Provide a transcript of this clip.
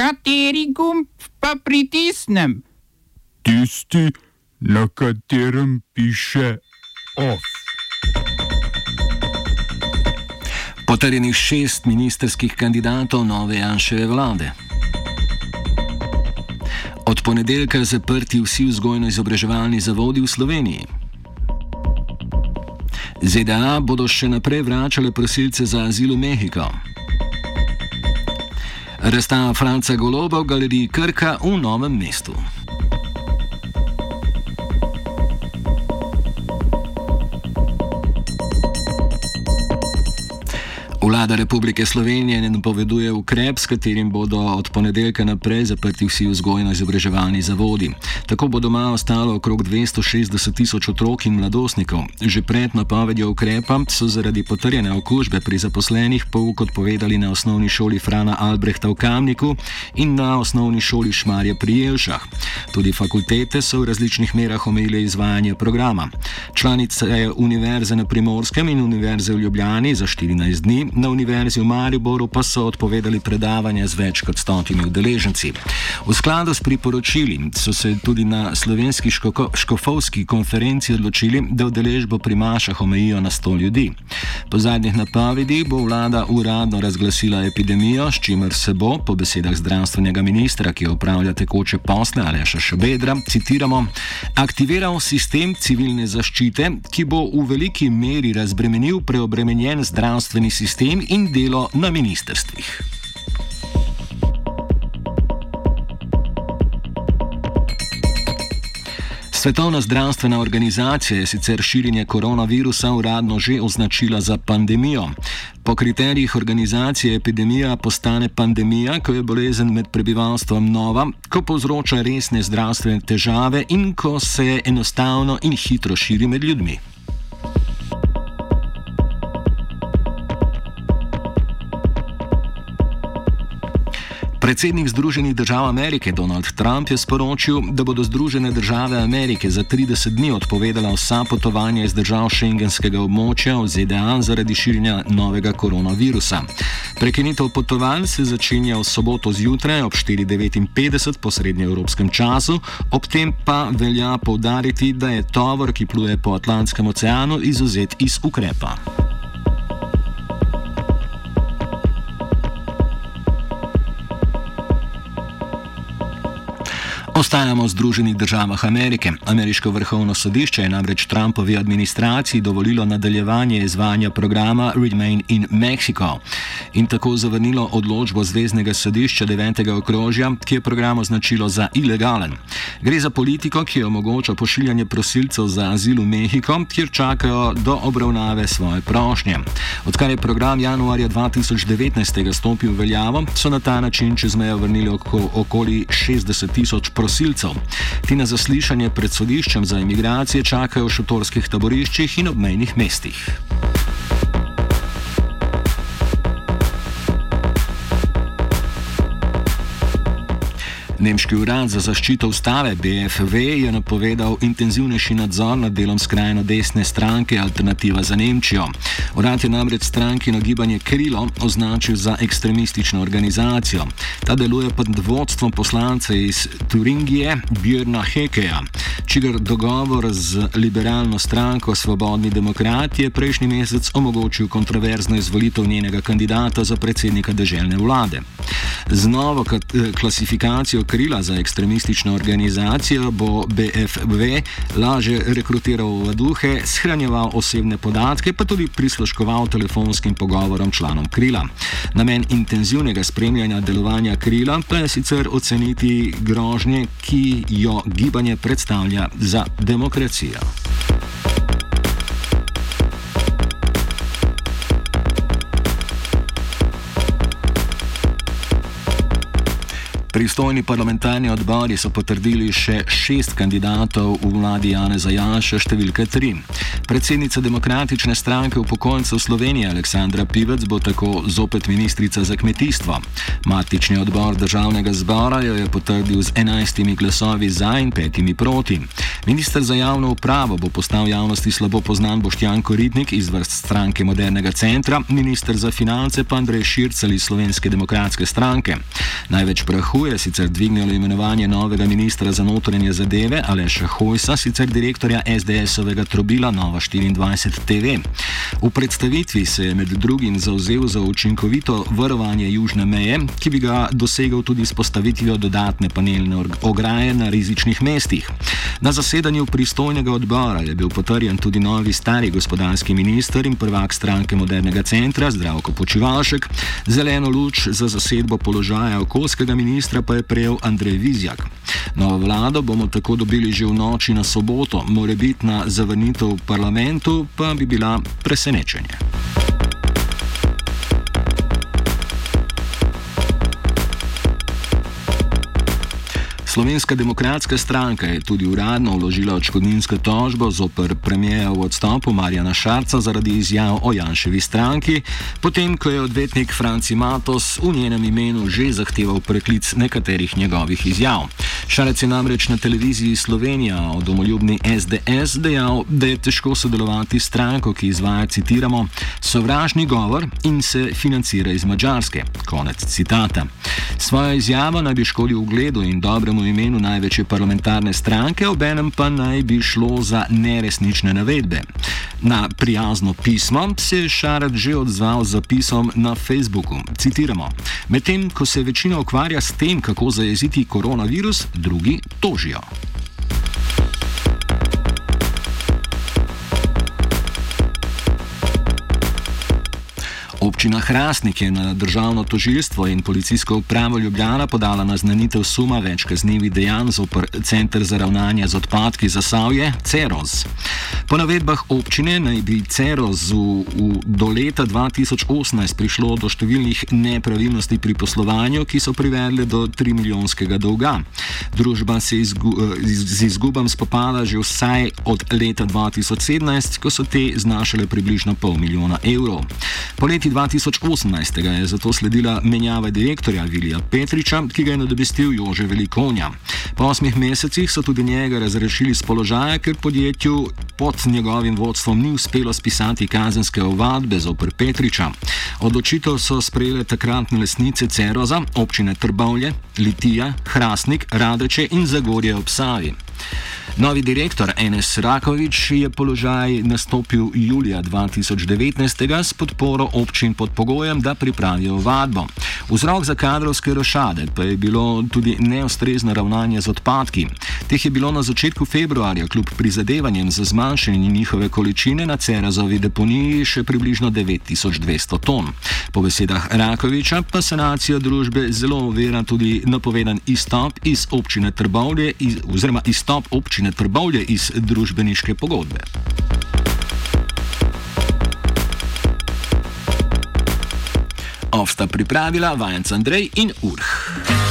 Kateri gumb pa pritisnem? Tisti, na katerem piše OF. Potrjenih šest ministerskih kandidatov nove Janševe vlade. Od ponedeljka zaprti vsi vzgojno-izobraževalni zavodi v Sloveniji. ZDA bodo še naprej vračale prosilce za azil v Mehiko. Razstava Franca Goloba v galeriji Krka v Novem mestu. Vlada Republike Slovenije napoveduje ukrep, s katerim bodo od ponedeljka naprej zaprti vsi vzgojno-izobraževalni zavodi. Tako bo doma ostalo okrog 260 tisoč otrok in mladostnikov. Že pred napovedjo ukrepa so zaradi potrjene okužbe pri zaposlenih pouk odpovedali na osnovni šoli Frana Albrehta v Kamniku in na osnovni šoli Šmarja pri Jelšah. Tudi fakultete so v različnih merah omejile izvajanje programa. Članice Univerze na Primorskem in Univerze v Ljubljani za 14 dni na Univerzi v Mariboru pa so odpovedali predavanja z več kot stotimi udeleženci. V skladu s priporočili so se tudi na slovenski škoko, škofovski konferenci odločili, da udeležbo pri mašah omejijo na 100 ljudi. Po zadnjih napovedih bo vlada uradno razglasila epidemijo, s čimer se bo, po besedah zdravstvenega ministra, ki upravlja tekoče posle Aleša Šabedra, citiramo, aktiviral sistem civilne zaščite, ki bo v veliki meri razbremenil preobremenjen zdravstveni sistem sistem in delo na ministerstvih. Svetovna zdravstvena organizacija je sicer širjenje koronavirusa uradno že označila za pandemijo. Po kriterijih organizacije epidemija postane pandemija, ko je bolezen med prebivalstvom nova, ko povzroča resne zdravstvene težave in ko se enostavno in hitro širi med ljudmi. Predsednik Združenih držav Amerike Donald Trump je sporočil, da bodo Združene države Amerike za 30 dni odpovedala vsa potovanja iz držav šengenskega območja v ZDA zaradi širjenja novega koronavirusa. Prekinitev potovanj se začenja v soboto zjutraj ob 4:59 po srednjeevropskem času, ob tem pa velja povdariti, da je tovor, ki pluje po Atlantskem oceanu, izuzet iz ukrepa. Ostajamo v Združenih državah Amerike. Ameriško vrhovno sodišče je namreč Trumpovi administraciji dovolilo nadaljevanje izvajanja programa Remain in Mexico in tako zavrnilo odločbo Zvezdnega sodišča 9. okrožja, ki je program označilo za ilegalen. Gre za politiko, ki omogoča pošiljanje prosilcev za azil v Mehiko, kjer čakajo do obravnave svoje prošnje. Odkar je program januarja 2019 stopil v veljavo, so na ta način čez mejo vrnili okoli 60 tisoč prosilcev prosilcev. Ti na zaslišanje pred sodiščem za imigracije čakajo v šotorskih taboriščih in obmejnih mestih. Nemški urad za zaščito ustave BFV je napovedal intenzivnejši nadzor nad delom skrajno desne stranke Alternativa za Nemčijo. Urad je namreč strankino gibanje Krilo označil za ekstremistično organizacijo. Ta deluje pod vodstvom poslanca iz Turingije Björna Hekeja, čigar dogovor z liberalno stranko Svobodni demokrati je prejšnji mesec omogočil kontroverzno izvolitev njenega kandidata za predsednika državne vlade. Z novo klasifikacijo krila za ekstremistično organizacijo bo BFV lažje rekrutiral duhe, shranjeval osebne podatke, pa tudi prisluškoval telefonskim pogovorom članom krila. Namen intenzivnega spremljanja delovanja krila pa je sicer oceniti grožnje, ki jo gibanje predstavlja za demokracijo. Pristojni parlamentarni odbori so potrdili še šest kandidatov v vladi Janeza Janša, številka tri. Predsednica demokratične stranke upokojencev Slovenije Aleksandra Pivec bo tako zopet ministrica za kmetijstvo. Matični odbor državnega zbora jo je potrdil z enajstimi glasovi za in petimi proti. Ministr za javno upravo bo postal javnosti slabo poznan Boštjan Koritnik iz vrst stranke Modernega centra, ministr za finance pa Andrej Šircel iz Slovenske demokratske stranke. Največ prahu je sicer dvignilo imenovanje novega ministra za notranje zadeve Aleša Hojsa, sicer direktorja SDS-ovega trobila Nova 24 TV. V predstavitvi se je med drugim zauzel za učinkovito varovanje južne meje, ki bi ga dosegel tudi s postavitvijo dodatne panelne ograje na rizičnih mestih. Na zasedanju pristojnega odbora je bil potrjen tudi novi stari gospodarski minister in prvak stranke Modernega centra Zdravko Počivalšek. Zeleno luč za zasedbo položaja okoljskega ministra pa je prejel Andrej Vizjak. Novo vlado bomo tako dobili že v noči na soboto, morebitna zavrnitev v parlamentu pa bi bila presenečenje. Slovenska demokratska stranka je tudi uradno vložila odškodninsko tožbo zoper premijeja v odstopu Marjana Šarca zaradi izjav o Janševi stranki, potem ko je odvetnik Franci Matos v njenem imenu že zahteval preklic nekaterih njegovih izjav. Šarec je namreč na televiziji Slovenija o domoljubni SDS dejal, da je težko sodelovati s stranko, ki izvaja, citiramo, sovražni govor in se financira iz Mačarske. Konec citata. Svojo izjavo naj bi škodil ugledu in dobremu imenu največje parlamentarne stranke, obenem pa naj bi šlo za neresnične navedbe. Na prijazno pismo se je Šarec že odzval z zapisom na Facebooku. Citiramo: Medtem ko se večina ukvarja s tem, kako zajeziti koronavirus, drugi tožijo. Občina Hrastnik je na državno tožilstvo in policijsko upravo Ljubljana podala naznanitev suma več kaznjivih dejanj zopr Center za ravnanje z odpadki za Savje, CEROZ. Po navedbah občine naj bi CEROZ-u do leta 2018 prišlo do številnih nepravilnosti pri poslovanju, ki so privedle do 3 milijonskega dolga. Družba se izgu z izgubam spopada že vsaj od leta 2017, ko so te znašale približno pol milijona evrov. Poleti 2018 je zato sledila menjava direktorja Vilija Petriča, ki ga je nadomestil Jože Velikonja. Po osmih mesecih so tudi njega razrešili z položaja, ker podjetju pod njegovim vodstvom ni uspelo spisati kazenske ovadbe zoper Petriča. Odločitev so sprejele takratne lesnice Ceroza, občine Trbovlje, Litija, Hrastnik, Radeče in Zagorje ob Savi. Novi direktor NS Rakovič je položaj nastopil julija 2019 s podporo občin pod pogojem, da pripravijo vadbo. Vzrok za kadrovske rošade pa je bilo tudi neustrezno ravnanje z odpadki. Teh je bilo na začetku februarja kljub prizadevanjem za zmanjšanje njihove količine na Cerazovi deponiji še približno 9200 ton. Po besedah Rakoviča pa sanacija družbe zelo ovira tudi napovedan izstop iz občine Trbovlje oziroma izstop občine občine Trbovlje iz družbeniške pogodbe. Ovsta pripravila vajenc Andrej in Urh.